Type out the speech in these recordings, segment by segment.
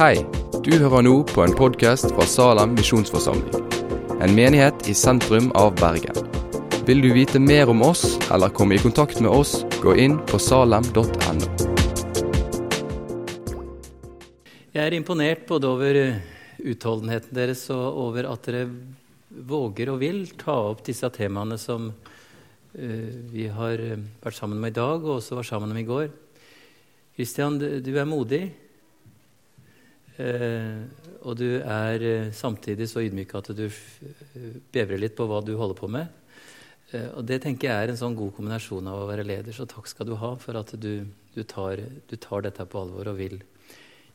Hei, du hører nå på en podkast fra Salem misjonsforsamling. En menighet i sentrum av Bergen. Vil du vite mer om oss eller komme i kontakt med oss, gå inn på salem.no. Jeg er imponert både over utholdenheten deres og over at dere våger og vil ta opp disse temaene som uh, vi har vært sammen med i dag, og også var sammen med i går. Kristian, du er modig. Uh, og du er uh, samtidig så ydmyk at du bevrer litt på hva du holder på med. og det tenker jeg er en sånn god kombinasjon av å være leder. Så takk skal du ha for at du, du, tar, du tar, dette på alvor og vil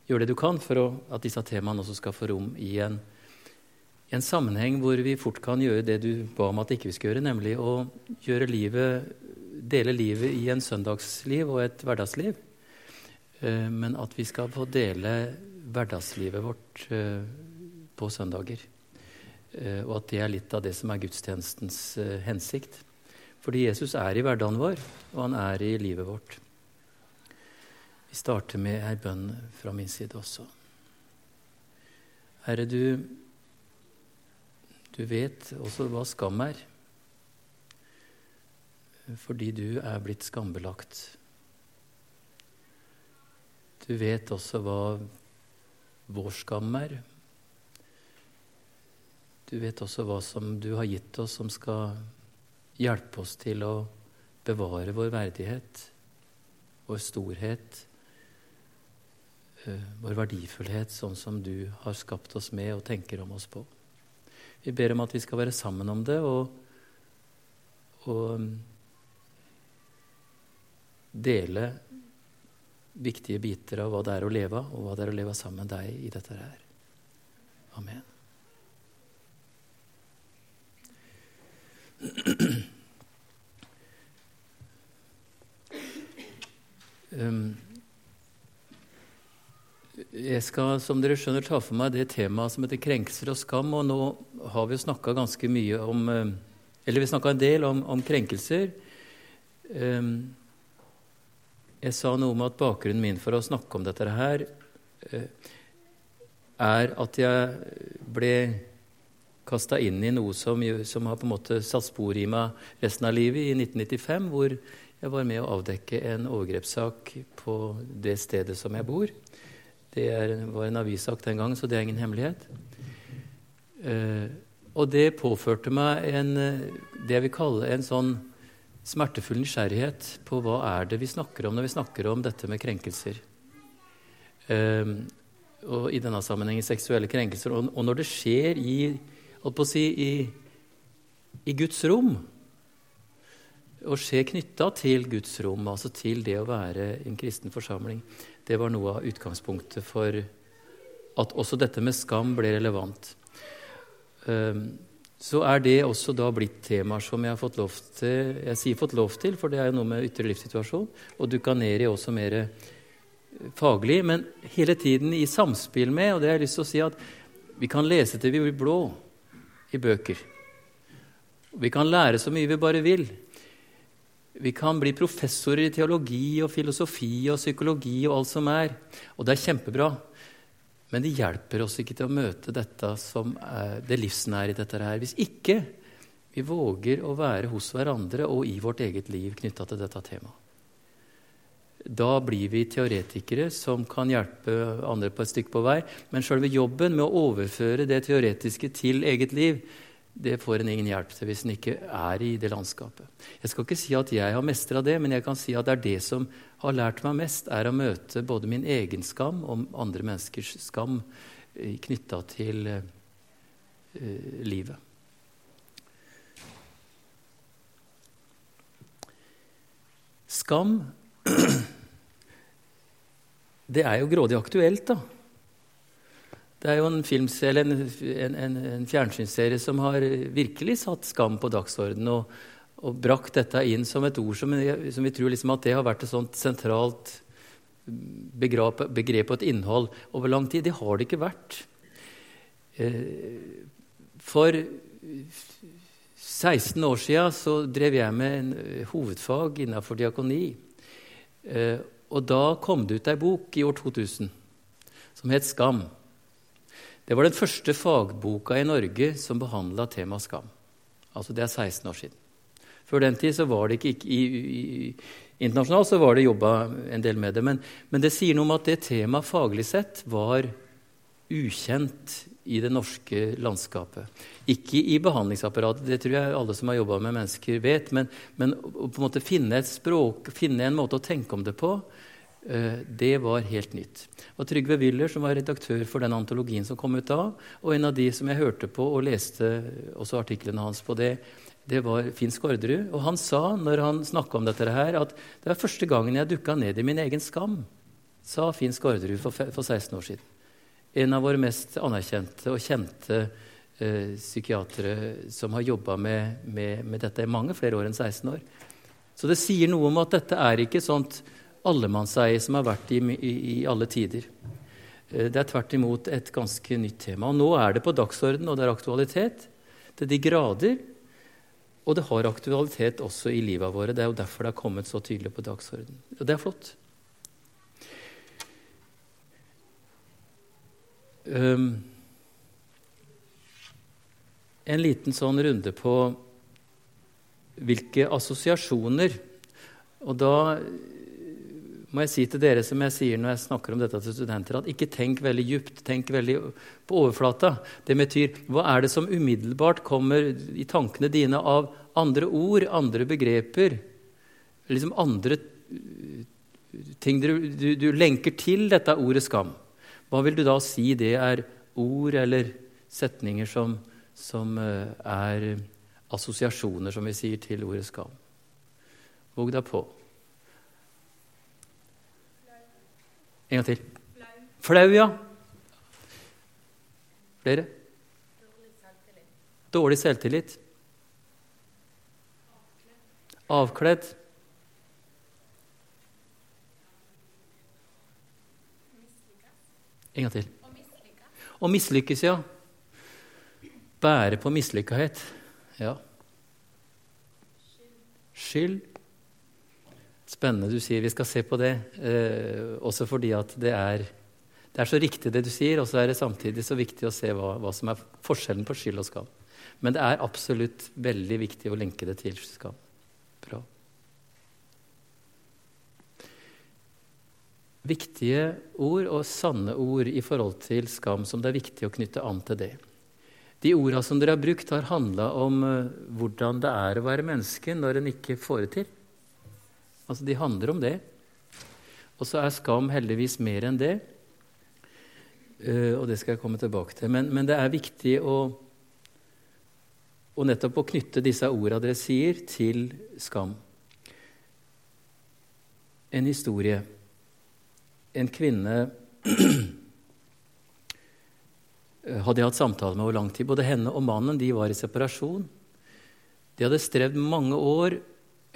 gjøre det du kan for å, at disse temaene også skal få rom i en en sammenheng hvor vi fort kan gjøre det du ba om at ikke vi skal gjøre, nemlig å gjøre livet, dele livet i en søndagsliv og et hverdagsliv. Eh, men at vi skal få dele hverdagslivet vårt eh, på søndager. Eh, og at det er litt av det som er gudstjenestens hensikt. Fordi Jesus er i hverdagen vår, og han er i livet vårt. Vi starter med ei bønn fra min side også. Herre, du du vet også hva skam er, fordi du er blitt skambelagt. Du vet også hva vår skam er. Du vet også hva som du har gitt oss, som skal hjelpe oss til å bevare vår verdighet, vår storhet, eh, vår verdifullhet, sånn som du har skapt oss med og tenker om oss på. Vi ber om at vi skal være sammen om det og, og um, dele viktige biter av hva det er å leve og hva det er å leve sammen med deg i dette her. Amen. Um, jeg skal som dere skjønner, ta for meg det temaet som heter krenkelser og skam. Og nå har vi snakka ganske mye om Eller vi snakka en del om, om, krenkelser. Ehm, jeg sa noe om at bakgrunnen min for å snakke om dette her eh, er at jeg ble kasta inn i noe som, som, har på en måte satt spor i meg resten av livet, i 1995, hvor jeg var med å avdekke en overgrepssak på det stedet som jeg bor. Det var en avissak den gangen, så det er ingen hemmelighet. Eh, og det påførte meg en, det jeg vil kalle en sånn smertefull nysgjerrighet på hva er det vi snakker om når vi snakker om dette med krenkelser. Eh, og i denne sammenhengen seksuelle krenkelser. Og, og når det skjer i, si, i, i Guds rom, og skjer knytta til Guds rom, altså til det å være en kristen forsamling, det var noe av utgangspunktet for at også dette med skam ble relevant. Ehm, så er det også da blitt temaer som jeg har fått lov til Jeg sier fått lov til, for det er jo noe med ytre livssituasjon. Og dukka ned i også mer eh, faglig, men hele tiden i samspill med Og det har jeg lyst til å si at vi kan lese til vi blir blå i bøker. Vi kan lære så mye vi bare vil. Vi kan bli professorer i teologi og filosofi og psykologi og alt som er. Og det er kjempebra. Men det hjelper oss ikke til å møte dette som er det livsnære i dette her. Hvis ikke vi våger å være hos hverandre og i vårt eget liv knytta til dette temaet. Da blir vi teoretikere som kan hjelpe andre på et stykke på vei. Men sjølve jobben med å overføre det teoretiske til eget liv, det får en ingen hjelp til hvis en ikke er i det landskapet. Jeg skal ikke si at jeg har mestra det, men jeg kan si at det er det som har lært meg mest, er å møte både min egen skam og andre menneskers skam eh, knytta til uh, livet. Skam Det er jo grådig aktuelt, da. Det er jo en, en, en, en fjernsynsserie som har virkelig satt skam på dagsordenen og, brakt dette inn som et ord som, som vi tror liksom at det har vært et sånt sentralt begrep, begrep og et innhold over lang tid. Det har det ikke vært. Eh, for 16 år siden så drev jeg med en hovedfag innenfor diakoni. Eh, og da kom det ut ei bok i år 2000 som het Skam. Det var den første fagboka i Norge som behandla temaet skam. Altså Det er 16 år siden. Før den tid så var det ikke, i, i, Internasjonalt så var det jobba en del med det. Men, men, det sier noe om at det temaet faglig sett var ukjent i det norske landskapet. Ikke i behandlingsapparatet, det tror jeg alle som har jobba med mennesker, vet. Men, men, å på en måte finne et språk, finne en måte å tenke om det på, eh, det var helt nytt. Og Trygve Willer, som var redaktør for den antologien som kom ut da, og en av de som jeg hørte på og leste også artiklene hans på det, det var Finn Skårderud. Og han sa når han snakka om dette her, at det var første gangen jeg dukka ned i min egen skam, sa Finn Skårderud for, for 16 år siden en av våre mest anerkjente og kjente eh, psykiatere som har jobba med, med, med, dette i mange flere år enn 16 år. Så det sier noe om at dette er ikke sånt allemannseie som har vært i, i, i alle tider. Eh, det er tvert imot et ganske nytt tema. Og nå er det på dagsorden, og det er aktualitet til de grader. Og det har aktualitet også i livet våre. Det er jo derfor det har kommet så tydelig på dagsorden. Og det er flott. um, en liten sånn runde på hvilke assosiasjoner Og da må jeg si til dere som jeg sier når jeg snakker om dette til studenter, at ikke tenk veldig djupt, tenk veldig på overflata. Det betyr hva er det som umiddelbart kommer i tankene dine av andre ord, andre begreper, liksom andre ting du, du, du lenker til dette ordet skam? Hva vil du da si det er ord eller setninger som, som eh, er assosiasjoner, som vi sier, til ordet skam? Våg deg på. En gang til. Flau, ja. Flere? Dårlig selvtillit. Dårlig selvtillit. Avkledd. En gang til. Å mislykkes, ja. Bære på mislykkahet. Ja. Skyld. Spennende du sier. Vi skal se på det. Eh, også fordi at det er, det er så riktig det du sier, og så er det samtidig så viktig å se hva, hva som er forskjellen på skyld og skam. Men det er absolutt veldig viktig å lenke det til skam. Bra. viktige ord og sanne ord i forhold til skam som det er viktig å knytte an til det. De orda som dere har brukt, har handla om uh, hvordan det er å være menneske når en ikke får det til. Altså, De handler om det. Og så er skam heldigvis mer enn det. Uh, og det skal jeg komme tilbake til. Men, men det er viktig å, å nettopp å knytte disse orda dere sier, til skam. En historie en kvinne hadde jeg hatt samtale med over lang tid. Både henne og mannen de var i separasjon. De hadde strevd mange år,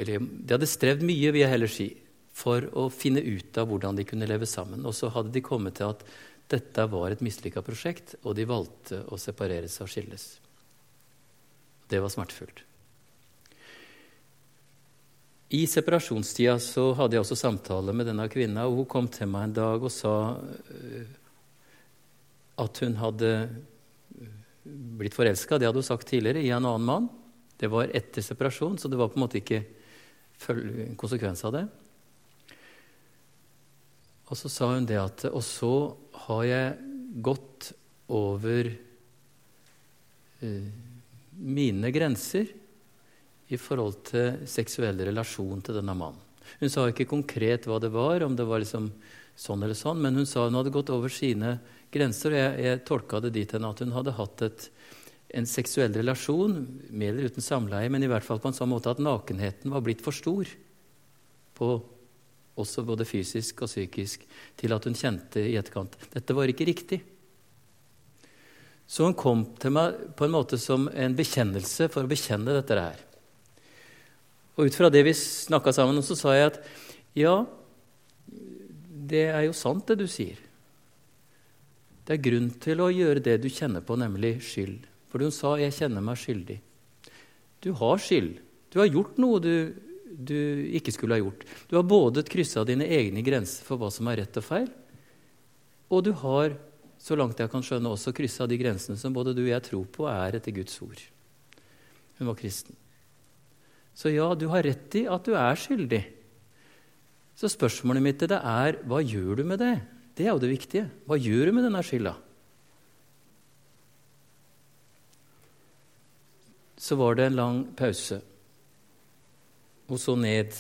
eller de hadde strevd mye, vil jeg heller si, for å finne ut av hvordan de kunne leve sammen. Og så hadde de kommet til at dette var et mislykka prosjekt, og de valgte å separere seg og skilles. Det var smertefullt. I separasjonstida så hadde jeg også samtale med denne kvinna, og hun kom til meg en dag og sa eh, at hun hadde blitt forelska, det hadde hun sagt tidligere, i en annen mann. Det var etter separasjon, så det var på en måte ikke konsekvens av det. Og så sa hun det at Og så har jeg gått over eh, mine grenser i forhold til seksuell relasjon til denne mannen. Hun sa ikke konkret hva det var, om det var liksom sånn eller sånn, men hun sa hun hadde gått over sine grenser. og Jeg, jeg tolka det dit hen at hun hadde hatt et, en seksuell relasjon, med eller uten samleie, men i hvert fall på en sånn måte at nakenheten var blitt for stor, på, også både fysisk og psykisk, til at hun kjente i etterkant dette var ikke riktig. Så hun kom til meg på en måte som en bekjennelse for å bekjenne dette her. Og ut fra det vi snakka sammen, så sa jeg at ja, det er jo sant, det du sier. Det er grunn til å gjøre det du kjenner på, nemlig skyld. For hun sa 'jeg kjenner meg skyldig'. Du har skyld. Du har gjort noe du, du ikke skulle ha gjort. Du har både kryssa dine egne grenser for hva som er rett og feil, Og du har, så langt jeg kan skjønne, også kryssa de grensene som både du og jeg tror på er etter Guds ord. Hun var kristen. Så ja, du har rett i at du er skyldig. Så spørsmålet mitt til deg er hva gjør du med det? Det er jo det viktige. Hva gjør du med denne skylda? Så var det en lang pause. Hun så ned,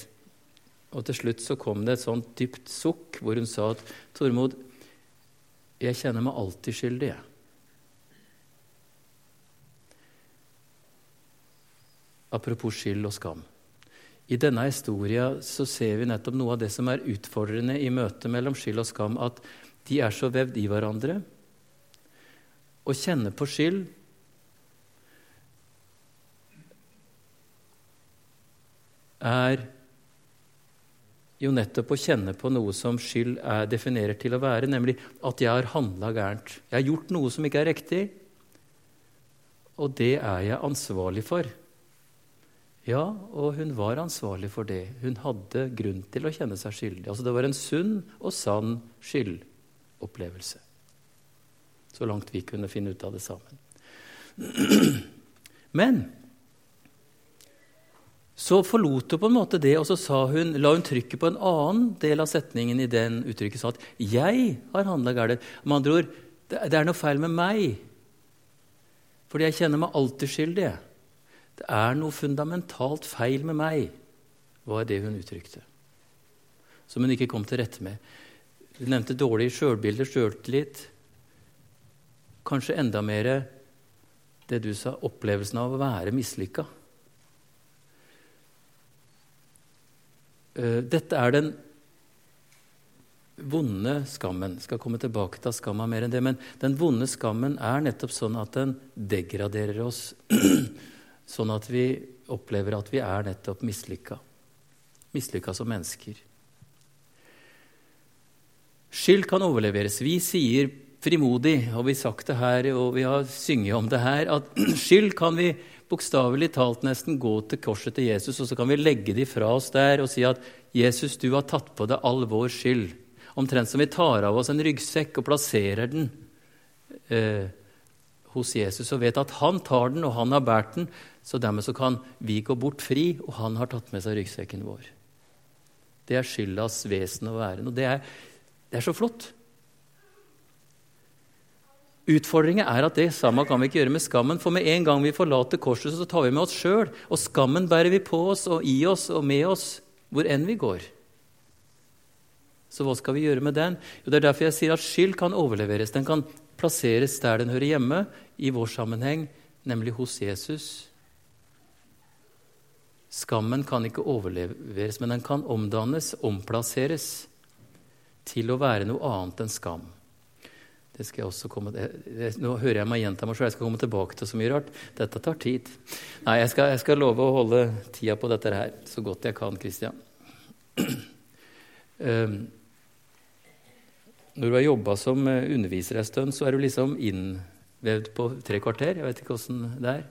og til slutt så kom det et sånt dypt sukk hvor hun sa at Tormod, jeg kjenner meg alltid skyldig, jeg. Apropos skyld og skam. I denne historien så ser vi nettopp noe av det som er utfordrende i møtet mellom skyld og skam, at de er så vevd i hverandre. Å kjenne på skyld er jo nettopp å kjenne på noe som skyld er definerer til å være, nemlig at jeg har handla gærent. Jeg har gjort noe som ikke er riktig, og det er jeg ansvarlig for. Ja, og hun var ansvarlig for det. Hun hadde grunn til å kjenne seg skyldig. Altså Det var en sunn og sann skyldopplevelse. Så langt vi kunne finne ut av det sammen. Men så forlot hun på en måte det, og så hun, la hun trykket på en annen del av setningen i den uttrykket. sa at 'jeg har handla galt'. Med andre ord, det, er noe feil med meg. Fordi jeg kjenner meg alltid skyldig. Det er noe fundamentalt feil med meg, var det hun uttrykte. Som hun ikke kom til rette med. Hun nevnte dårlig sjølbilde, sjøltillit. Kanskje enda mer det du sa, opplevelsen av å være mislykka. Dette er den vonde skammen. Jeg skal komme tilbake til skamma mer enn det. Men den vonde skammen er nettopp sånn at den degraderer oss. sånn at vi opplever at vi er nettopp mislykka. Mislykka som mennesker. Skyld kan overleveres. Vi sier frimodig, og vi har sagt det her, og vi har synget om det her, at skyld kan vi bokstavelig talt nesten gå til korset til Jesus, og så kan vi legge det fra oss der og si at 'Jesus, du har tatt på deg all vår skyld'. Omtrent som vi tar av oss en ryggsekk og plasserer den eh, hos Jesus og vet at han tar den, og han har båret den, så dermed så kan vi gå bort fri, og han har tatt med seg ryggsekken vår. Det er skyldas vesen og væren. Og det er, det er så flott. Utfordringen er at det samme kan vi ikke gjøre med skammen. For med en gang vi forlater korset, så tar vi med oss sjøl. Og skammen bærer vi på oss og i oss og med oss hvor enn vi går. Så hva skal vi gjøre med den? Jo, Det er derfor jeg sier at skyld kan overleveres. Den kan plasseres der den hører hjemme, i vår sammenheng, nemlig hos Jesus. Skammen kan ikke overleveres, men den kan omdannes, omplasseres, til å være noe annet enn skam. Det skal jeg også komme til. Nå hører jeg meg gjenta meg sjøl. Jeg skal komme tilbake til så mye rart. Dette tar tid. Nei, jeg skal, jeg skal love å holde tida på dette her så godt jeg kan, Kristian. Um, når du har jobba som eh, underviser en stund, så er du liksom innvevd på tre kvarter. Jeg vet ikke åssen det er.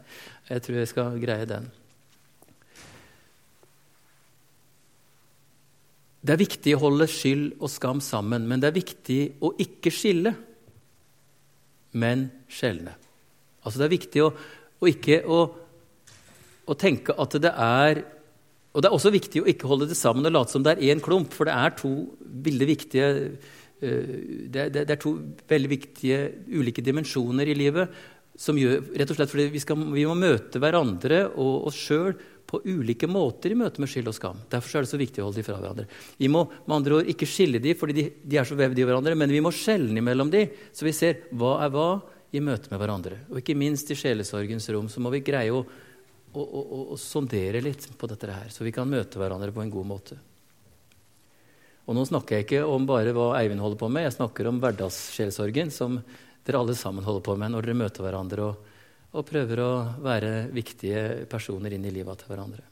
Jeg tror jeg skal greie den. Det er viktig å holde skyld og skam sammen, men det er viktig å ikke skille men sjeldne. Altså Det er viktig å, å ikke å, å, tenke at det er Og det er også viktig å ikke holde det sammen og late som det er én klump, for det er to veldig viktige uh, det, er, det, er to veldig viktige ulike dimensjoner i livet som gjør rett og slett fordi vi, skal, vi må møte hverandre og oss sjøl på ulike måter i møte med skyld og skam. Derfor er det så viktig å holde de fra hverandre. Vi må med andre ord ikke skille de fordi de, de er så vevd i hverandre, men vi må skjelne mellom de, så vi ser hva er hva i møte med hverandre. Og ikke minst i sjelesorgens rom så må vi greie å, å, å, å sondere litt på dette her, så vi kan møte hverandre på en god måte. Og nå snakker jeg ikke om bare hva Eivind holder på med, jeg snakker om hverdagssjelsorgen, som dere alle sammen holder på med når dere møter hverandre. og og prøver å være viktige personer inn i livet til hverandre.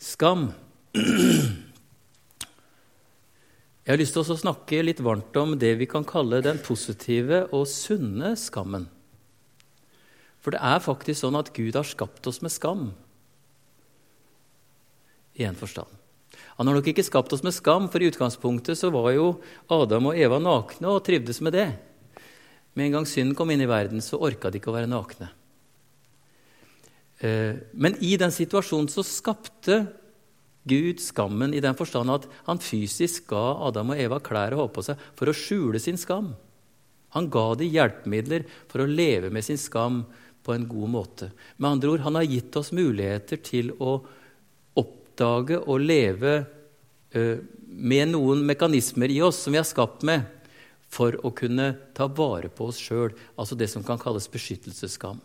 Skam. Jeg har lyst til å snakke litt varmt om det vi kan kalle den positive og sunne skammen. For det er faktisk sånn at Gud har skapt oss med skam. I en forstand. Han har nok ikke skapt oss med skam, for i utgangspunktet så var jo Adam og Eva nakne og trivdes med det. Med en gang synden kom inn i verden, så orka de ikke å være nakne. Eh, men i den situasjonen så skapte Gud skammen i den forstand at han fysisk ga Adam og Eva klær å ha på seg for å skjule sin skam. Han ga de hjelpemidler for å leve med sin skam på en god måte. Med andre ord, han har gitt oss muligheter til å oppdage og leve uh, med noen mekanismer i oss som vi er skapt med, for å kunne ta vare på oss sjøl, altså det som kan kalles beskyttelsesskam.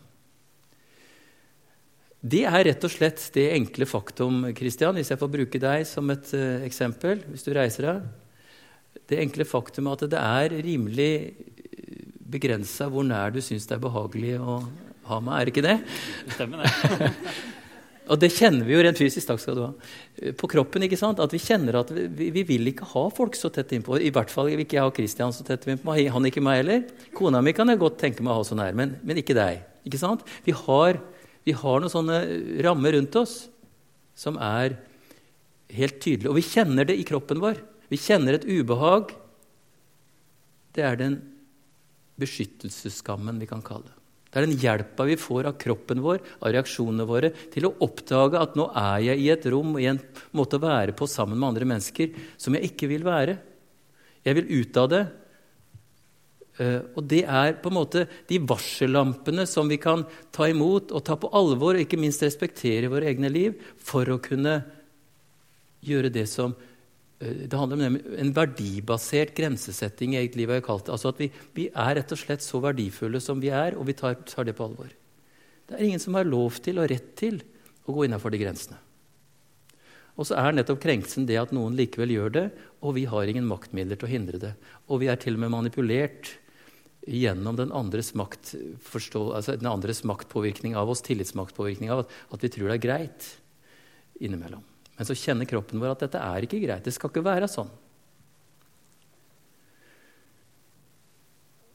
Det er rett og slett det enkle faktum, Christian, hvis jeg får bruke deg som et uh, eksempel, hvis du reiser deg. Det enkle faktum at det er rimelig begrensa hvor nær du syns det er behagelig å ha meg. Er det ikke? Det stemmer, det. Og det kjenner vi jo rent fysisk. takk skal du ha, På kroppen. ikke sant? At vi kjenner at vi, vi vil ikke ha folk så tett innpå. I hvert fall vil ikke jeg ha Kristian så tett innpå. Han ikke meg heller. Kona mi kan jeg godt tenke meg å ha så nær, men, men ikke deg. ikke sant? Vi har, vi har noen sånne rammer rundt oss som er helt tydelige. Og vi kjenner det i kroppen vår. Vi kjenner et ubehag. Det er den beskyttelsesskammen, vi kan kalle det. Det er den hjelpa vi får av kroppen vår, av reaksjonene våre, til å oppdage at nå er jeg i et rom og i en måte å være på sammen med andre mennesker som jeg ikke vil være. Jeg vil ut av det. Eh, og det er på en måte de varsellampene som vi kan ta imot og ta på alvor, og ikke minst respektere i våre egne liv, for å kunne gjøre det som Eh, det handler om en verdibasert grensesetting i eget liv. Jeg kalt det. Altså at vi, vi, er rett og slett så verdifulle som vi er, og vi tar, tar, det på alvor. Det er ingen som har lov til og rett til å gå innafor de grensene. Og så er nettopp krenkelsen det at noen likevel gjør det, og vi har ingen maktmidler til å hindre det. Og vi er til og med manipulert gjennom den andres, makt, forstå, altså den andres maktpåvirkning av oss, tillitsmaktpåvirkning av at, at vi tror det er greit innimellom. Men så kjenner kroppen vår at dette er ikke greit. Det skal ikke være sånn.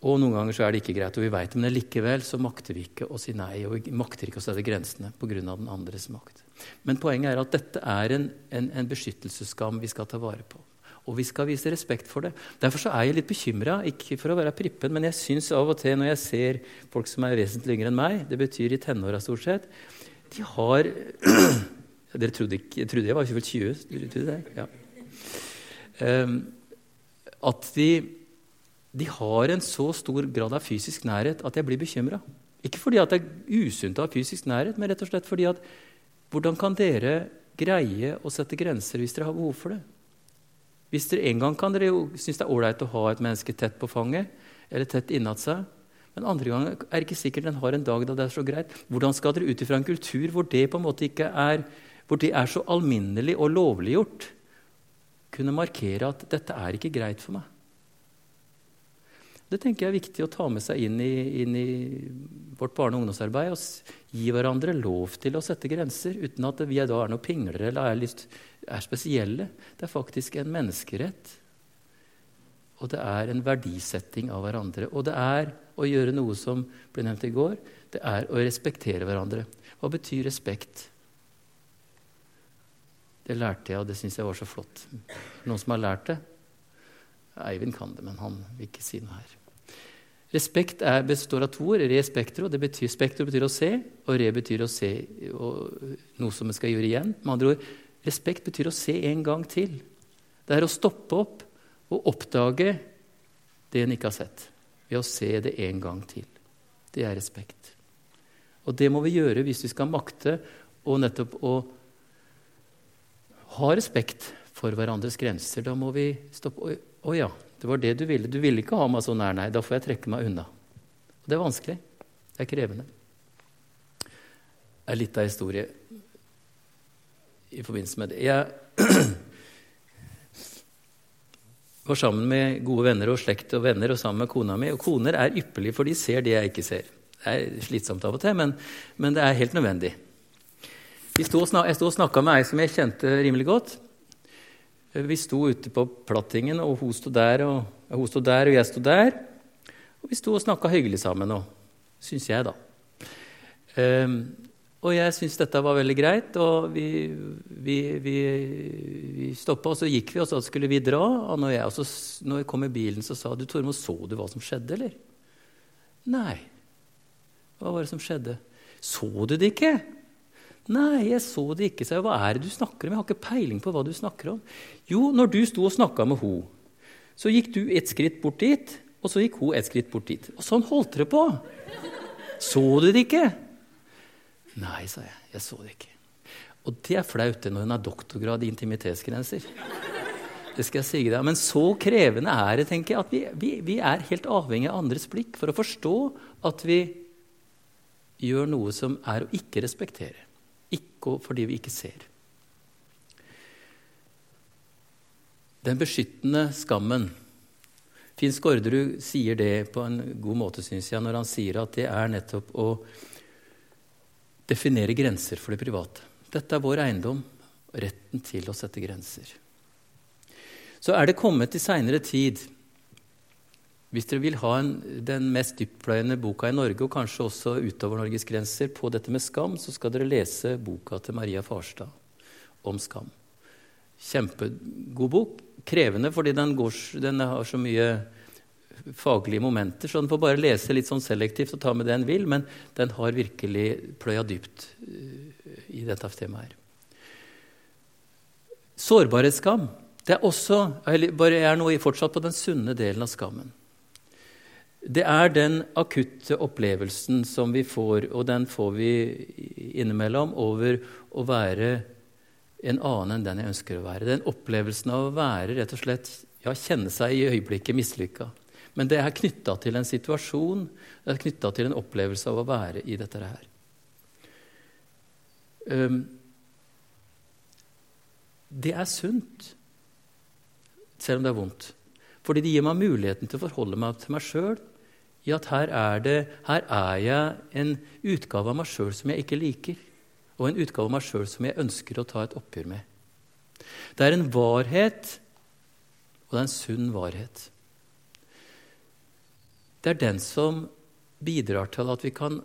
Og noen ganger så er det ikke greit, og vi veit det, men likevel så makter vi ikke å si nei. Og vi makter ikke å sette grensene pga. den andres makt. Men poenget er at dette er en, en, en beskyttelsesskam vi skal ta vare på. Og vi skal vise respekt for det. Derfor så er jeg litt bekymra, ikke for å være prippen, men jeg syns av og til når jeg ser folk som er vesentlig yngre enn meg, det betyr i tenåra stort sett, de har dere trodde, ikke, trodde jeg var ikke 20? Dere trodde det? Ja. Um, at de, de, har en så stor grad av fysisk nærhet at jeg blir bekymra. Ikke fordi at det er usunt å ha fysisk nærhet, men rett og slett fordi at hvordan kan dere greie å sette grenser hvis dere har behov for det? Hvis dere En gang kan dere jo synes det er ålreit å ha et menneske tett på fanget eller tett innat seg. Men andre ganger er det ikke sikkert den har en dag da det er så greit. Hvordan skal dere ut ifra en kultur hvor det på en måte ikke er hvor det er så alminnelig og lovliggjort, kunne markere at 'dette er ikke greit for meg'. Det tenker jeg er viktig å ta med seg inn i, inn i vårt barne- og ungdomsarbeid. Og gi hverandre lov til å sette grenser, uten at vi da er noen pinglere eller er, litt, er spesielle. Det er faktisk en menneskerett. Og det er en verdisetting av hverandre. Og det er å gjøre noe som ble nevnt i går. Det er å respektere hverandre. Hva betyr respekt? Det lærte jeg, og det syns jeg var så flott. Noen som har lært det? Eivind kan det, men han vil ikke si noe her. Respekt er, består av to ord. Respektro, det betyr, spektro betyr å se, og re betyr å se noe som vi skal gjøre igjen. Med andre ord, respekt betyr å se en gang til. Det er å stoppe opp og oppdage det en ikke har sett, ved å se det en gang til. Det er respekt. Og det må vi gjøre hvis vi skal makte og nettopp å ha respekt for hverandres grenser. Da må vi stoppe. Å ja, det var det du ville. Du ville ikke ha meg så nær, nei. Da får jeg trekke meg unna. Det er vanskelig. Det er krevende. Det er litt av historie i forbindelse med det. Jeg var sammen med gode venner og slekt og venner og sammen med kona mi. Og koner er ypperlige, for de ser det jeg ikke ser. Det er slitsomt av og til, men, men det er helt nødvendig. Jeg sto og snakka med ei som jeg kjente rimelig godt. Vi sto ute på plattingen, og hun sto der, og, hun sto der, og jeg sto der. Og vi sto og snakka hyggelig sammen, og syns jeg, da. Um, Og jeg syntes dette var veldig greit, og vi, vi, vi, vi stoppa, og så gikk vi, og så skulle vi dra. Og når jeg, også, når jeg kom i bilen, så sa du, Tormod, så du hva som skjedde, eller? Nei. Hva var det som skjedde? Så du det ikke? Nei, jeg så det ikke. sa jeg, hva er det du snakker om? Jeg har ikke peiling på hva du snakker om. Jo, når du sto og snakka med ho, så gikk du et skritt bort dit, og så gikk hun et skritt bort dit. Og sånn holdt dere på. Så du det ikke? Nei, sa jeg. Jeg så det ikke. Og det er flaut det når hun har doktorgrad i intimitetsgrenser. Det skal jeg si deg. Men så krevende er det tenker jeg, at vi, vi, vi er helt avhengig av andres blikk for å forstå at vi gjør noe som er å ikke respektere. Ikke fordi vi ikke ser. Den beskyttende skammen. Finn Skårderud sier det på en god måte, syns jeg, når han sier at det er nettopp å definere grenser for det private. Dette er vår eiendom, retten til å sette grenser. Så er det kommet i seinere tid Hvis dere vil ha en, den mest dyptpløyende boka i Norge, og kanskje også utover Norges grenser, på dette med skam, så skal dere lese boka til Maria Farstad om skam. Kjempegod bok. Krevende fordi den, går, den har så mye faglige momenter, så den får bare lese litt sånn selektivt og ta med det en vil, men den har virkelig pløya dypt eh, i dette temaet her. Sårbarhetsskam. Det er også, bare jeg er nå fortsatt på den sunne delen av skammen. Det er den akutte opplevelsen som vi får, og den får vi innimellom, over å være en annen enn den jeg ønsker å være. Den opplevelsen av å være rett og slett, ja, kjenne seg i øyeblikket mislykka. Men det er knytta til en situasjon, det er knytta til en opplevelse av å være i dette her. Um, det er sunt, selv om det er vondt. Fordi det gir meg muligheten til å forholde meg til meg sjøl i at her er, det, her er jeg en utgave av meg sjøl som jeg ikke liker, og en utgave av meg sjøl som jeg ønsker å ta et oppgjør med. Det er en varhet, og det er en sunn varhet. Det er den som bidrar til at vi kan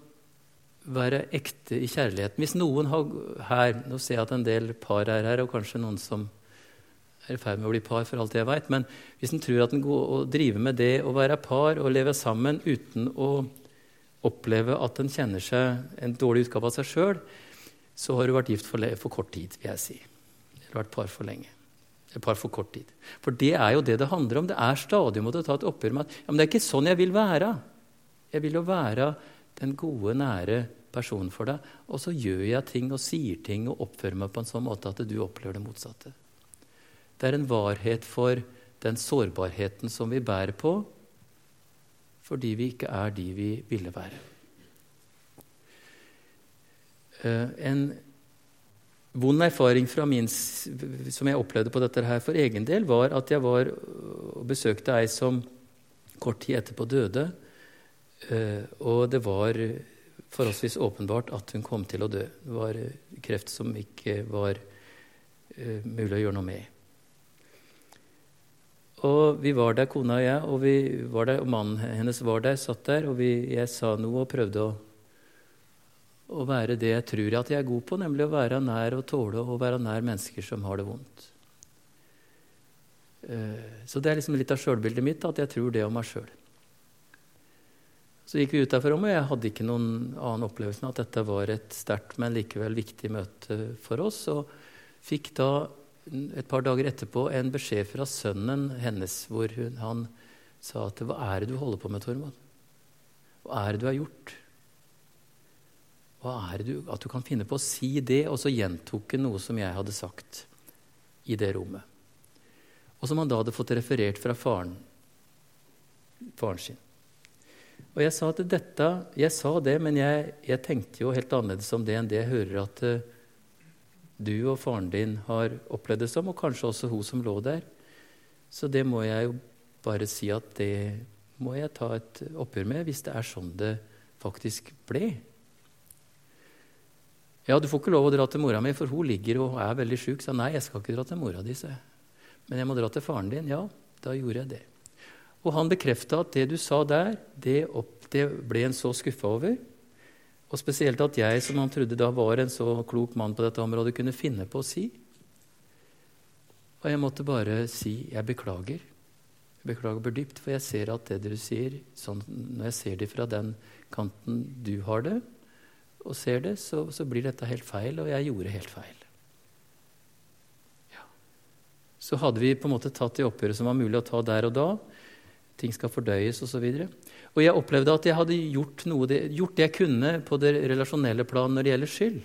være ekte i kjærligheten. Hvis noen har her Nå ser jeg at en del par er her, og kanskje noen som er i ferd med å bli par, for alt jeg veit. Men hvis en tror at en går og driver med det å være par og leve sammen uten å oppleve at en kjenner seg en dårlig utgave av seg sjøl, så har du vært gift for, for kort tid, vil jeg si. Eller vært par for lenge. Eller par for kort tid. For det er jo det det handler om. Det er stadig å måtte ta et oppgjør med at ja, men det er ikke sånn jeg vil være. Jeg vil jo være den gode, nære personen for deg. Og så gjør jeg ting og sier ting og oppfører meg på en sånn måte at du opplever det motsatte. Det er en varhet for den sårbarheten som vi bærer på fordi vi ikke er de vi ville være. Uh, en vond erfaring min, som jeg opplevde på dette her for egen del, var at jeg var og besøkte ei som kort tid etterpå døde. Eh, og det var forholdsvis åpenbart at hun kom til å dø. Det var kreft som ikke var eh, mulig å gjøre noe med. Og vi var der, kona og jeg, og, vi var der, og mannen hennes var der, satt der, og vi, jeg sa noe og prøvde å å være det jeg tror at jeg er god på, nemlig å være nær og tåle å være nær mennesker som har det vondt. Eh, så det er liksom litt av sjølbildet mitt, at jeg tror det om meg sjøl. Så gikk vi ut derfra, og jeg hadde ikke noen annen opplevelse enn at dette var et sterkt, men likevel viktig møte for oss. Og fikk da et par dager etterpå en beskjed fra sønnen hennes, hvor hun, han sa at 'Hva er det du holder på med, Tormod? Hva er det du har gjort?' Hva er det du, At du kan finne på å si det, og så gjentok hun noe som jeg hadde sagt i det rommet. Og som han da hadde fått referert fra faren, faren sin. Og jeg sa at dette, jeg sa det, men jeg, jeg, tenkte jo helt annerledes om det enn det jeg hører at uh, du og faren din har opplevd det som, og kanskje også hun som lå der. Så det må jeg jo bare si at det må jeg ta et oppgjør med, hvis det er sånn det faktisk ble. Ja, du får ikke lov å dra til mora mi, for hun ligger og er veldig sjuk. Sa nei, jeg skal ikke dra til mora di, sa jeg. Men jeg må dra til faren din. Ja, da gjorde jeg det. Og han bekrefta at det du sa der, det, opp, det ble en så skuffa over. Og spesielt at jeg, som han trodde da var en så klok mann på dette området, kunne finne på å si. Og jeg måtte bare si 'jeg beklager'. Jeg beklager dypt, for jeg ser at det dere sier, sånn, når jeg ser det fra den kanten du har det, og ser det, så, så blir dette helt feil, og jeg gjorde helt feil. Ja. Så hadde vi på en måte tatt det oppgjøret som var mulig å ta der og da. Ting skal fordøyes osv. Og, og jeg opplevde at jeg hadde gjort, det, gjort det jeg kunne på det relasjonelle plan når det gjelder skyld.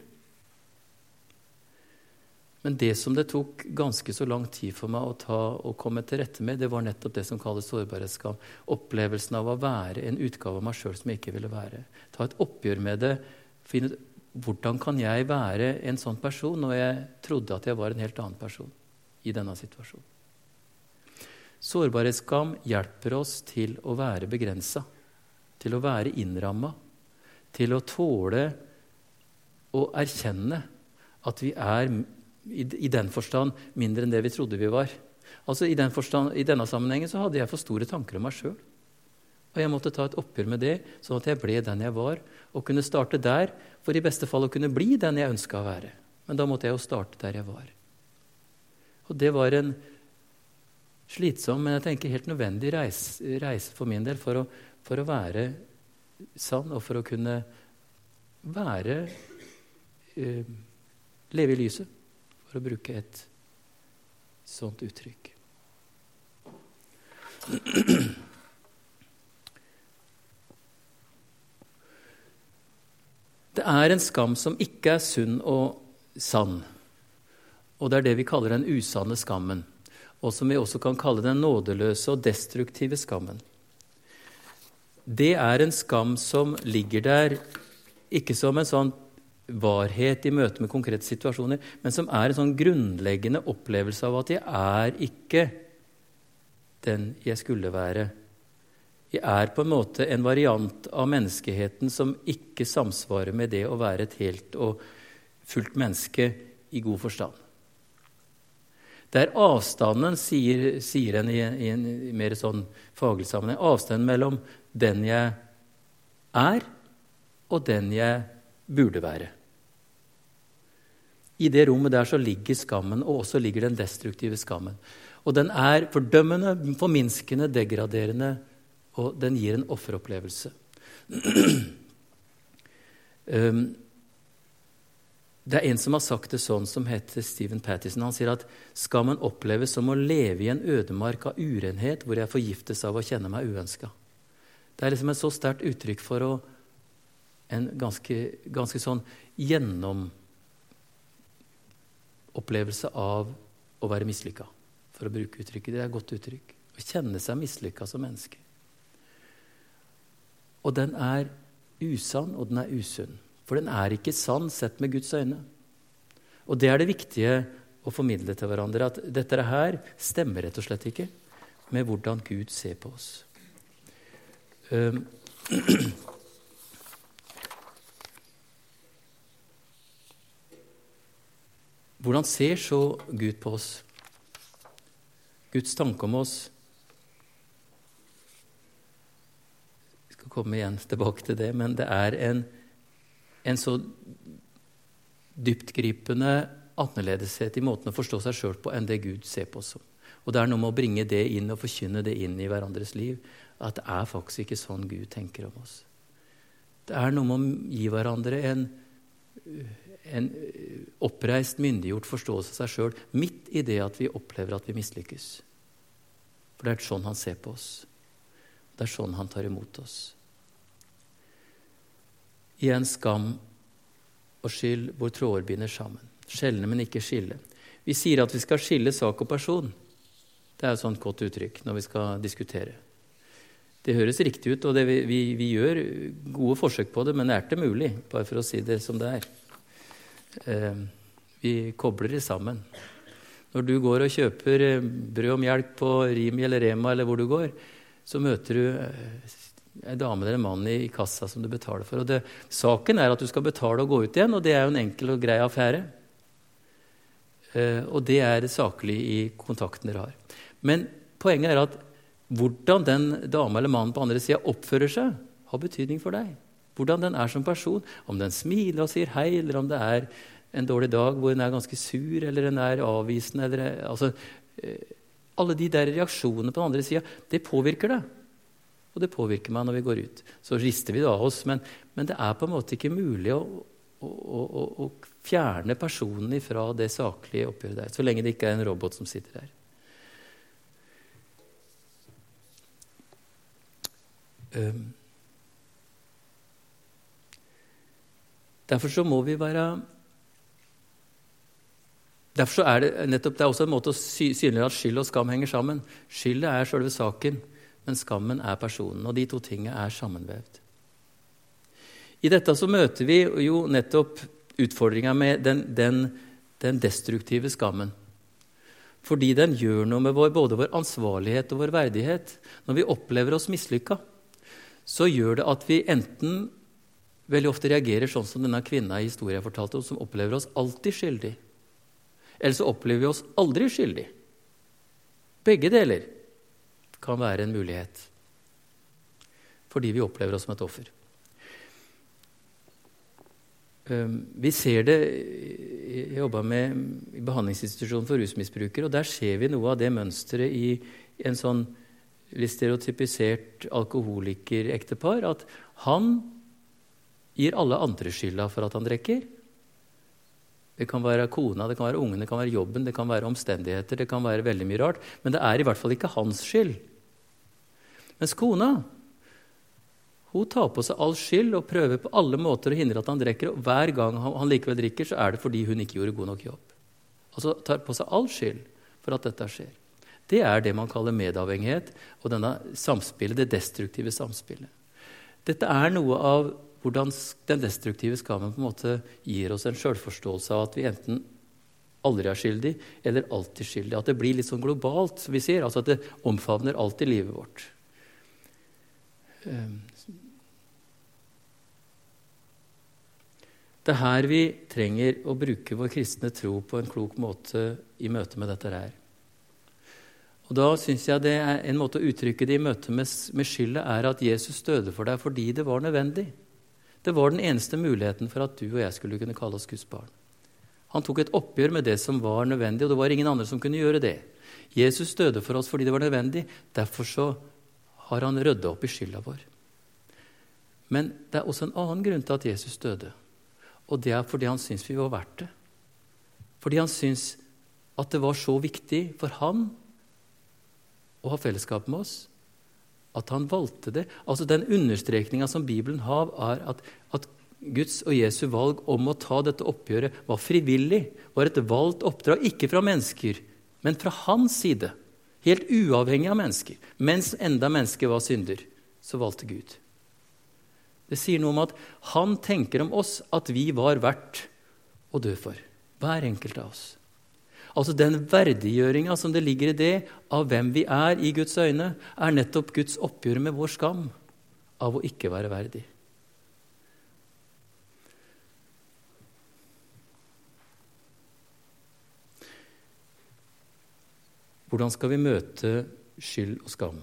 Men det som det tok ganske så lang tid for meg å ta og komme til rette med, det var nettopp det som kalles sårbarhetsskam. Opplevelsen av å være en utgave av meg sjøl som jeg ikke ville være. Ta et oppgjør med det. Finne ut hvordan kan jeg være en sånn person når jeg trodde at jeg var en helt annen person i denne situasjonen. Sårbarhetsskam hjelper oss til å være begrensa, til å være innramma, til å tåle å erkjenne at vi er i, den forstand mindre enn det vi trodde vi var. Altså I, den forstand, i denne sammenhengen så hadde jeg for store tanker om meg sjøl. Og jeg måtte ta et oppgjør med det, sånn at jeg ble den jeg var, og kunne starte der, for i beste fall å kunne bli den jeg ønska å være. Men da måtte jeg jo starte der jeg var. Og det var en slitsom, men jeg tenker helt nødvendig reise, reise for min del for å, for å, være sann, og for å kunne være uh, Leve i lyset for å bruke et sånt uttrykk. Det er en skam som ikke er sunn og sann. Og det er det vi kaller den usanne skammen. Og som vi også kan kalle den nådeløse og destruktive skammen. Det er en skam som ligger der ikke som en sånn varhet i møte med konkrete situasjoner, men som er en sånn grunnleggende opplevelse av at jeg er ikke den jeg skulle være. Jeg er på en måte en variant av menneskeheten som ikke samsvarer med det å være et helt og fullt menneske i god forstand. Det er avstanden, sier, sier en i, i en mer sånn faglig sammenheng, avstanden mellom den jeg er, og den jeg burde være. I det rommet der så ligger skammen, og også ligger den destruktive skammen. Og den er fordømmende, forminskende, degraderende, og den gir en offeropplevelse. um, det er en som har sagt det sånn, som heter Stephen Pattison. Han sier at skammen oppleves som å leve i en ødemark av urenhet hvor jeg forgiftes av å kjenne meg uønska. Det er liksom et så sterkt uttrykk for å, en ganske, ganske sånn gjennomopplevelse av å være mislykka, for å bruke uttrykket. Det er et godt uttrykk. Å kjenne seg mislykka som menneske. Og den er usann, og den er usunn. For den er ikke sann sett med Guds øyne. Og det er det viktige å formidle til hverandre, at dette her stemmer rett og slett ikke med hvordan Gud ser på oss. Um, Hvordan ser så Gud på oss? Guds tanke om oss Vi skal komme igjen tilbake til det, men det er en, en så dyptgripende annerledeshet i måten å forstå seg sjøl på enn det Gud ser på oss som. Og det er noe med å bringe det inn og forkynne det inn i hverandres liv. At det er faktisk ikke sånn Gud tenker om oss. Det er noe med å gi hverandre en en oppreist, myndiggjort forståelse av seg sjøl midt i det at vi opplever at vi mislykkes. For det er sånn han ser på oss. Det er sånn han tar imot oss. I en skam og skyld hvor tråder binder sammen. Skjelne, men ikke skille. Vi sier at vi skal skille sak og person. Det er et sånt godt uttrykk når vi skal diskutere. Det høres riktig ut, og vi, vi, vi, gjør gode forsøk på det, men er det mulig, bare for å si det som det er. Eh, vi kobler det sammen. Når du går og kjøper eh, brød og melk på Rimi eller Rema, eller hvor du går, så møter du eh, dame eller en mann i, kassa som du betaler for. Det, saken er at du skal betale og gå ut igjen, og det er jo en enkel og grei affære. og det er saklig i kontakten dere har. Men poenget er at hvordan den dama eller mannen på andre sida oppfører seg, har betydning for deg. hvordan den er som person. Om den smiler og sier hei, eller om det er en dårlig dag hvor den er ganske sur eller den er avvisende. Eller, altså, eh, alle de der reaksjonene på den andre sida, det påvirker det. Og det påvirker meg når vi går ut. Så rister vi det av oss, men, men det er på en måte ikke mulig å, å, å, å fjerne personen ifra det saklige oppgjøret der. Så lenge det ikke er en robot som sitter der. Um, derfor så må vi være Derfor er det nettopp det er også en måte å synliggjøre at skyld og skam henger sammen. Skylda er selve saken, men skammen er personen. Og de to tingene er sammenvevd. I dette så møter vi jo nettopp utfordringa med den, den, den, destruktive skammen. Fordi den gjør noe med vår, både vår ansvarlighet og vår verdighet. Når vi opplever oss mislykka, så gjør det at vi enten veldig ofte reagerer sånn som denne kvinna i historien fortalte, som opplever oss alltid skyldig. Eller så opplever vi oss aldri skyldig. Begge deler kan være en mulighet fordi vi opplever oss som et offer. Ehm, vi ser det Jeg jobba med i behandlingsinstitusjonen for rusmisbrukere, og der ser vi noe av det mønsteret i en sånn litt stereotypisert alkoholikerektepar. At han gir alle andre skylda for at han drikker. Det kan være kona, det kan være ungene, det kan være jobben, det kan være omstendigheter. det kan være veldig mye rart, Men det er i hvert fall ikke hans skyld. Mens kona hun tar på seg all skyld og prøver på alle måter å hindre at han drikker. Og hver gang han likevel drikker, så er det fordi hun ikke gjorde god nok jobb. Altså tar på seg all skyld for at dette skjer. Det er det man kaller medavhengighet og denne samspillet, det destruktive samspillet. Dette er noe av hvordan den destruktive skammen på en måte gir oss en sjølforståelse av at vi enten aldri er skyldig eller alltid skyldig. At det blir litt sånn globalt, som vi sier. Altså at det omfavner alltid livet vårt. Ehm. Det er her vi trenger å bruke vår kristne tro på en klok måte i møte med dette her. Og Da synes jeg det er en måte å uttrykke det i møte med, med skylda er at Jesus døde for deg fordi det var nødvendig. Det var den eneste muligheten for at du og jeg skulle kunne kalle oss Guds barn. Han tok et oppgjør med det som var nødvendig, og det var ingen andre som kunne gjøre det. Jesus døde for oss fordi det var nødvendig. Derfor så har han rydda opp i skylda vår. Men det er også en annen grunn til at Jesus døde. Og det er fordi han syns vi var verdt det. Fordi han syns at det var så viktig for han å ha fellesskap med oss at han valgte det. Altså Den understrekninga som Bibelen har, er at, at, Guds og Jesu valg om å ta dette oppgjøret var frivillig, var et valgt oppdrag, ikke fra mennesker, men fra hans side. Helt uavhengig av mennesker. Mens enda mennesket var synder, så valgte Gud. Det sier noe om at han tenker om oss at vi var verdt å dø for. Hver enkelt av oss. Altså Den verdiggjøringa som det ligger i det av hvem vi er i Guds øyne, er nettopp Guds oppgjør med vår skam av å ikke være verdig. Hvordan skal vi møte skyld og skam?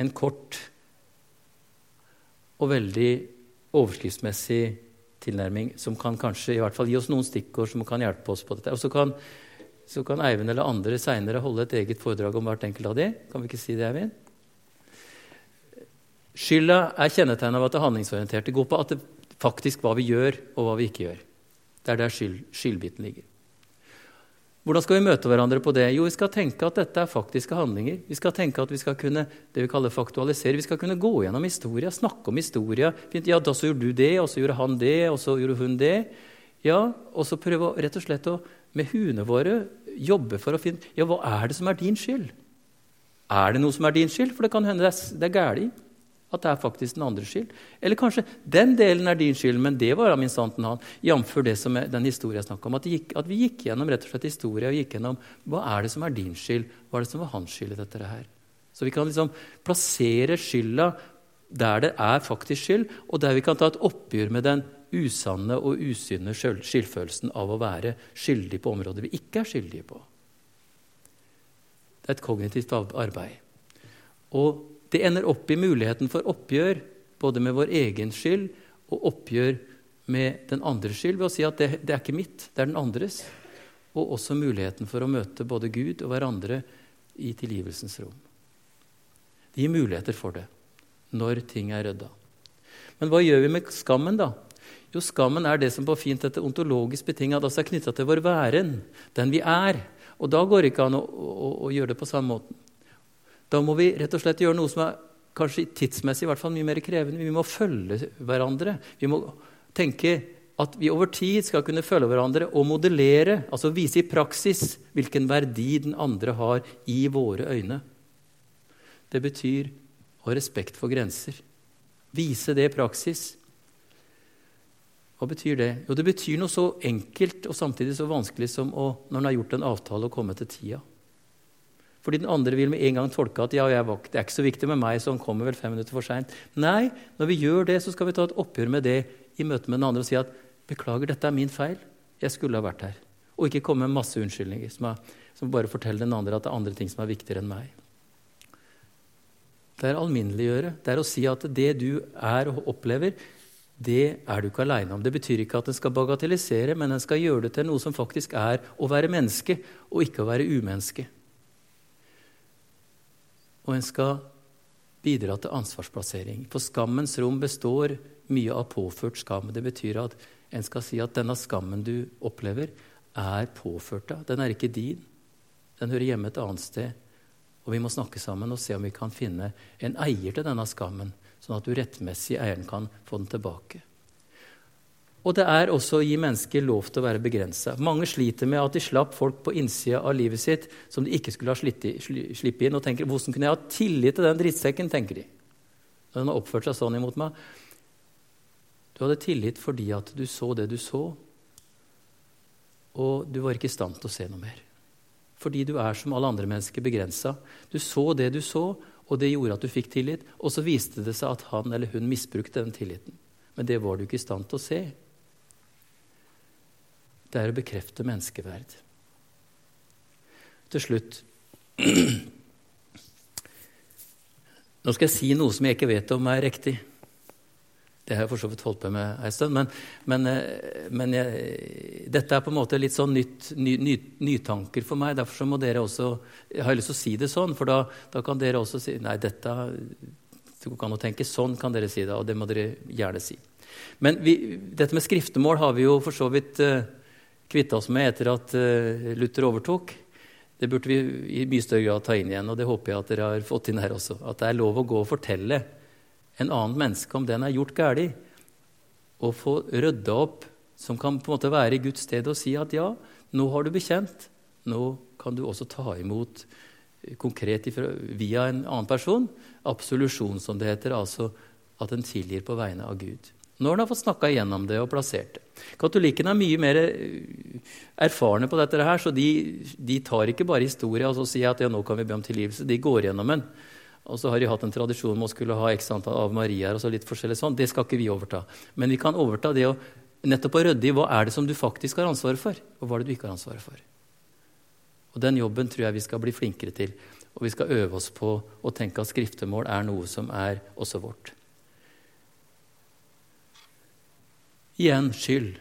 En kort og veldig overskriftsmessig tilnærming som kan kanskje i hvert fall gi oss noen stikkord som kan hjelpe oss på dette. Og så kan, så kan Eivind eller andre seinere holde et eget foredrag om hvert enkelt av de. Kan vi ikke si det, Eivind? Skylda er kjennetegnet av at det er handlingsorientert. Det går på at det faktisk hva vi gjør, og hva vi ikke gjør. Det er der skyld, skyldbiten ligger. Hvordan skal vi møte hverandre på det? Jo, vi skal tenke at dette er faktiske handlinger. Vi skal tenke at vi skal kunne det vi kaller faktualisere. Vi skal kunne gå gjennom historia, snakke om historia. Ja, da så gjorde du det, og så gjorde han det, og så gjorde hun det. Ja, Og så prøve rett og slett å med huene våre jobbe for å finne Ja, hva er det som er din skyld? Er det noe som er din skyld? For det kan hende det er, det er galt. At det er faktisk den andres skyld. Eller kanskje den delen er din skyld, men det var min sannheten han. Jf. den historien jeg snakka om. At, gikk, at, vi gikk gjennom rett og slett historie og gikk gjennom hva er det som er din skyld, hva er det som var hans skyld i dette her. Så vi kan liksom plassere skylda der det er faktisk skyld, og der vi kan ta et oppgjør med den usanne og usynne skyldfølelsen av å være skyldig på områder vi ikke er skyldige på. Det er et kognitivt arbeid. Og det ender opp i muligheten for oppgjør både med vår egen skyld og oppgjør med den andres skyld ved å si at det, det er ikke mitt, det er den andres. Og også muligheten for å møte både Gud og hverandre i tilgivelsens rom. Det gir muligheter for det når ting er rydda. Men hva gjør vi med skammen, da? Jo, skammen er det som på fint heter ontologisk betinget, altså er knytta til vår væren, den vi er. Og da går det ikke an å, å, å, gjøre det på samme måten. Da må vi rett og slett gjøre noe som er kanskje tidsmessig i hvert fall mye mer krevende. Vi må følge hverandre. Vi må tenke at vi over tid skal kunne følge hverandre og modellere, altså vise i praksis hvilken verdi den andre har i våre øyne. Det betyr å ha respekt for grenser. Vise det i praksis. Hva betyr det? Jo, det betyr noe så enkelt og samtidig så vanskelig som å, når en har gjort en avtale, å komme til tida. Fordi den andre vil med en gang tolke at ja, jeg, det er ikke så viktig med meg, så han kommer vel fem minutter for seint. Nei, når vi gjør det, så skal vi ta et oppgjør med det i møte med den andre og si at beklager, dette er min feil. Jeg skulle ha vært her. Og ikke komme med masse unnskyldninger som, er, som bare forteller den andre at det er andre ting som er viktigere enn meg. Det er alminneliggjøre. Det er å si at det du er og opplever, det er du ikke aleine om. Det betyr ikke at en skal bagatellisere, men en skal gjøre det til noe som faktisk er å være menneske, og ikke å være umenneske. Og en skal bidra til ansvarsplassering. For skammens rom består mye av påført skam. Det betyr at en skal si at denne skammen du opplever, er påført deg. Den er ikke din. Den hører hjemme et annet sted. Og vi må snakke sammen og se om vi kan finne en eier til denne skammen, sånn at du rettmessig eieren kan få den tilbake. Og det er også å gi mennesker lov til å være begrensa. Mange sliter med at de slapp folk på innsida av livet sitt som de ikke skulle ha slippe inn. Og tenker 'Hvordan kunne jeg ha tillit til den drittsekken?' tenker de. Når den har oppført seg sånn imot meg. Du hadde tillit fordi at du så det du så, og du var ikke i stand til å se noe mer. Fordi du er som alle andre mennesker begrensa. Du så det du så, og det gjorde at du fikk tillit. Og så viste det seg at han eller hun misbrukte den tilliten. Men det var du ikke i stand til å se det er å bekrefte menneskeverd. Til slutt Nå skal jeg si noe som jeg ikke vet om er riktig. Det har jeg for så vidt holdt på med ei stund. Men, men, eh, men jeg, dette er på en måte litt sånn nytt, ny, ny, nytanker for meg. Derfor må dere også Jeg har lyst til å si det sånn, for da, da kan dere også si Nei, dette du kan jo tenke sånn, kan dere si det. Og det må dere gjerne si. Men vi, dette med skriftemål har vi jo for så vidt uh, kvitta oss med etter at uh, Luther overtok, det burde vi i mye større grad ta inn igjen. Og det håper jeg at dere har fått inn her også. At det er lov å gå og fortelle en annen menneske om den er gjort galt, og få rydda opp, som kan på en måte være i Guds sted, og si at ja, nå har du bekjent. Nå kan du også ta imot eh, konkret via en annen person absolusjon, som det heter. Altså at en tilgir på vegne av Gud. Når han har fått snakka igjennom det og plassert det. Katolikkene er mye mer eh, erfarne på dette, her, så de, de tar ikke bare historie og så sier at ja, nå kan vi be om tilgivelse. De går gjennom den. Og så har de hatt en tradisjon med å skulle ha x antall av Mariaer. og så litt forskjellig sånn. Det skal ikke vi overta. Men vi kan overta det å nettopp å rydde i hva er det som du faktisk har ansvaret for, og hva er det du ikke har ansvaret for. Og Den jobben tror jeg vi skal bli flinkere til. Og vi skal øve oss på å tenke at skriftemål er noe som er også vårt. Igjen skyld.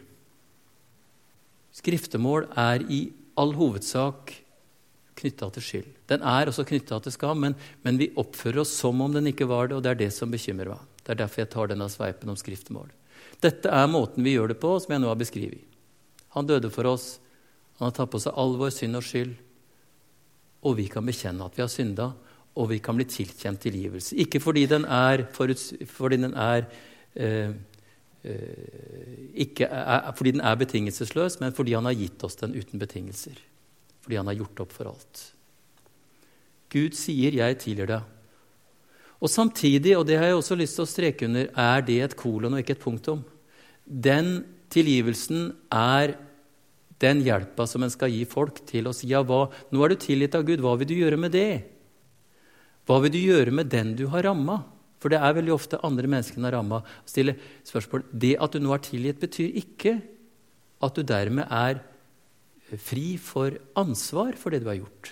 Skriftemål er i all hovedsak knytta til skyld. Den er også knytta til skam, men, men, vi oppfører oss som om den ikke var det, og det er det som bekymrer meg. Det er derfor jeg tar denne sveipen om skriftemål. Dette er måten vi gjør det på, som jeg nå har beskrevet. Han døde for oss. Han har tatt på seg all vår synd og skyld. Og vi kan bekjenne at vi har synda, og vi kan bli tilkjent tilgivelse. Ikke fordi den er, fordi den er Eh, ikke er, fordi den er betingelsesløs, men fordi han har gitt oss den uten betingelser. Fordi han har gjort opp for alt. Gud sier 'jeg tilgir deg'. Og samtidig, og det har jeg også lyst til å streke under, er det et kolon og ikke et punktum. Den tilgivelsen er den hjelpa som en skal gi folk til å si ja, hva, nå er du tilgitt av Gud, hva vil du gjøre med det? Hva vil du gjøre med den du har ramma? For det er veldig ofte andre mennesker enn er ramma. Stille spørsmål. Det at du nå er tilgitt, betyr ikke at du dermed er fri for ansvar for det du har gjort.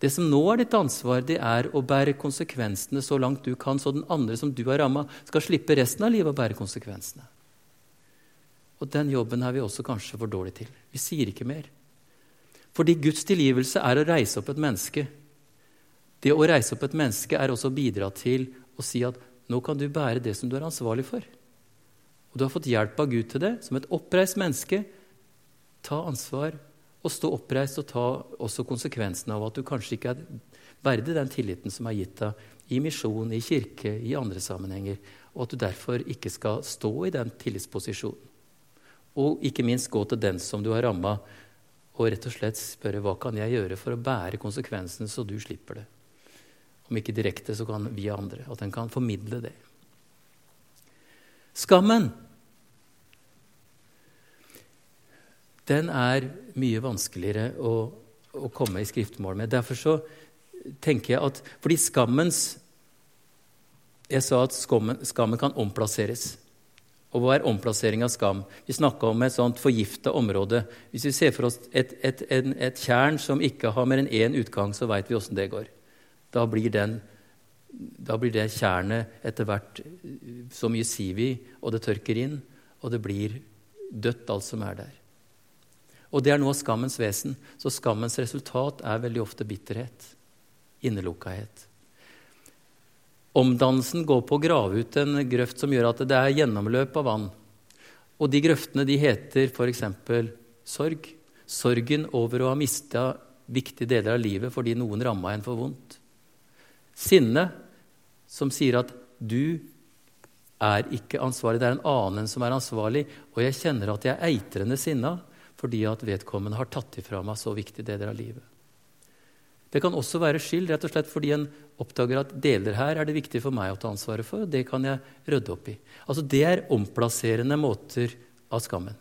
Det som nå er ditt ansvar, det er å bære konsekvensene så langt du kan, så den andre som du har ramma, skal slippe resten av livet å bære konsekvensene. Og den jobben er vi også kanskje for dårlige til. Vi sier ikke mer. Fordi Guds tilgivelse er å reise opp et menneske. Det å reise opp et menneske er også å bidra til å si at nå kan du bære det som du er ansvarlig for. Og du har fått hjelp av Gud til det. Som et oppreist menneske, ta ansvar og stå oppreist og ta også konsekvensen av at du kanskje ikke er verdig den tilliten som er gitt deg i misjon, i kirke, i andre sammenhenger, og at du derfor ikke skal stå i den tillitsposisjonen. Og ikke minst gå til den som du har ramma, og rett og slett spørre hva kan jeg gjøre for å bære konsekvensene, så du slipper det. Om ikke direkte, så kan vi andre. At en kan formidle det. Skammen den er mye vanskeligere å, å komme i skriftmål med. Derfor så tenker jeg at Fordi skammens Jeg sa at skammen, skammen kan omplasseres. Og hva er omplassering av skam? Vi snakka om et sånt forgifta område. Hvis vi ser for oss et, et, et, et tjern som ikke har mer enn én utgang, så veit vi åssen det går. Da blir, den, da blir det tjernet etter hvert så mye siv i, og det tørker inn, og det blir dødt, alt som er der. Og det er noe av skammens vesen. Så skammens resultat er veldig ofte bitterhet. Innelukkahet. Omdannelsen går på å grave ut en grøft som gjør at det er gjennomløp av vann. Og de grøftene de heter f.eks. sorg. Sorgen over å ha mista viktige deler av livet fordi noen ramma en for vondt. Sinne, som sier at du er ikke ansvarlig, det er en annen som er ansvarlig, og jeg kjenner at jeg er eitrende sinna fordi at vedkommende har tatt ifra meg så viktige deler av livet. Det kan også være skyld rett og slett fordi en oppdager at deler her er det viktig for meg å ta ansvaret for, og det kan jeg rydde opp i. Altså Det er omplasserende måter av skammen.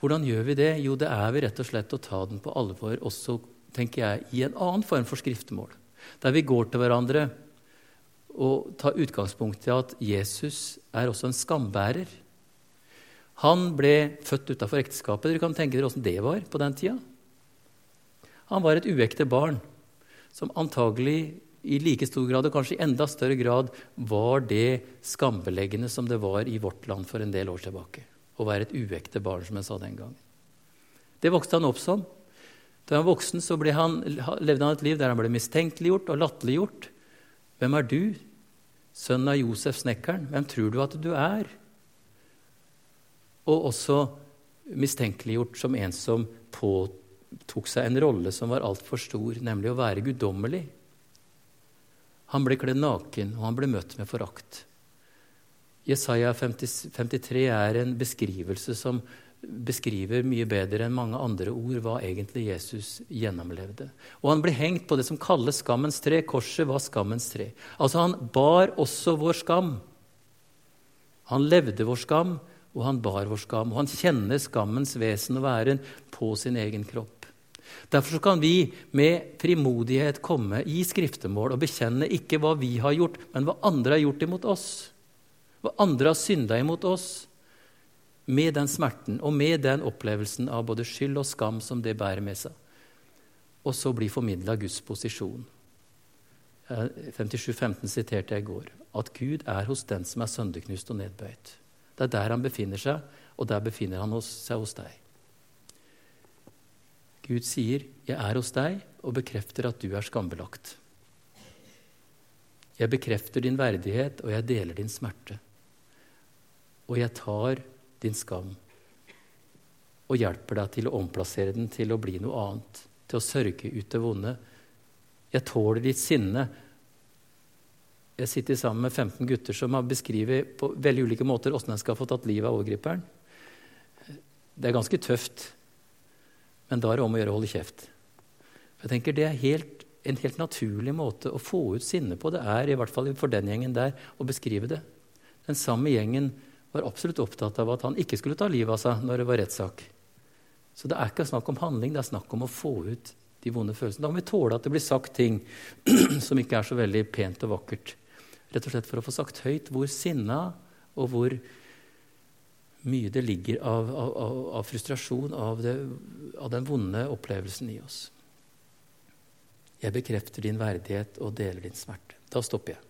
Hvordan gjør vi det? Jo, det er vi rett og slett å ta den på alvor også tenker jeg, i en annen form for skriftemål. Der vi går til hverandre og tar utgangspunkt i at Jesus er også en skambærer. Han ble født utafor ekteskapet. Dere kan tenke dere åssen det var på den tida. Han var et uekte barn som antagelig i like stor grad, og kanskje i enda større grad, var det skambeleggende som det var i vårt land for en del år tilbake. Å være et uekte barn, som jeg sa den gangen. Det vokste han opp som. Da han var voksen, så han, levde han et liv der han ble mistenkeliggjort og latterliggjort. Hvem er du? sønnen av Josef snekkeren. Hvem tror du at du er? og også mistenkeliggjort som en som påtok seg en rolle som var altfor stor, nemlig å være guddommelig. Han ble kledd naken, og han ble møtt med forakt. Jesaja 50, 53 er en beskrivelse som beskriver mye bedre enn mange andre ord hva egentlig Jesus gjennomlevde. Og han ble hengt på det som kalles skammens tre. Korset var skammens tre. Altså Han bar også vår skam. Han levde vår skam, og han bar vår skam. Og han kjenner skammens vesen og væren på sin egen kropp. Derfor kan vi med frimodighet komme i skriftemål og bekjenne ikke hva vi har gjort, men hva andre har gjort imot oss. Hva andre har synda imot oss. Med den smerten og med den opplevelsen av både skyld og skam som det bærer med seg. Og så blir formidla Guds posisjon. 57,15 siterte jeg i går. At Gud er hos den som er sønderknust og nedbøyd. Det er der han befinner seg, og der befinner han seg hos deg. Gud sier, 'Jeg er hos deg', og bekrefter at du er skambelagt. Jeg bekrefter din verdighet, og jeg deler din smerte. Og jeg tar din skam og hjelper deg til å omplassere den til å bli noe annet, til å sørge ut det vonde. Jeg tåler ditt sinne, jeg sitter sammen med 15 gutter som har beskrevet på veldig ulike måter åssen en skal få tatt livet av overgriperen. Det er ganske tøft, men da er det om å gjøre å holde kjeft. Jeg tenker Det er helt, en helt naturlig måte å få ut sinnet på. Det er i hvert fall for den gjengen der å beskrive det. Den samme gjengen var absolutt opptatt av at han ikke skulle ta livet av seg når det var rettssak. Så det er ikke snakk om handling, det er snakk om å få ut de vonde følelsene. Da må vi tåle at det blir sagt ting som ikke er så veldig pent og vakkert. Rett og slett for å få sagt høyt hvor sinna og hvor mye det ligger av, av, av frustrasjon, av, det, av, den vonde opplevelsen i oss. Jeg bekrefter din verdighet og deler din smerte. Da stopper jeg.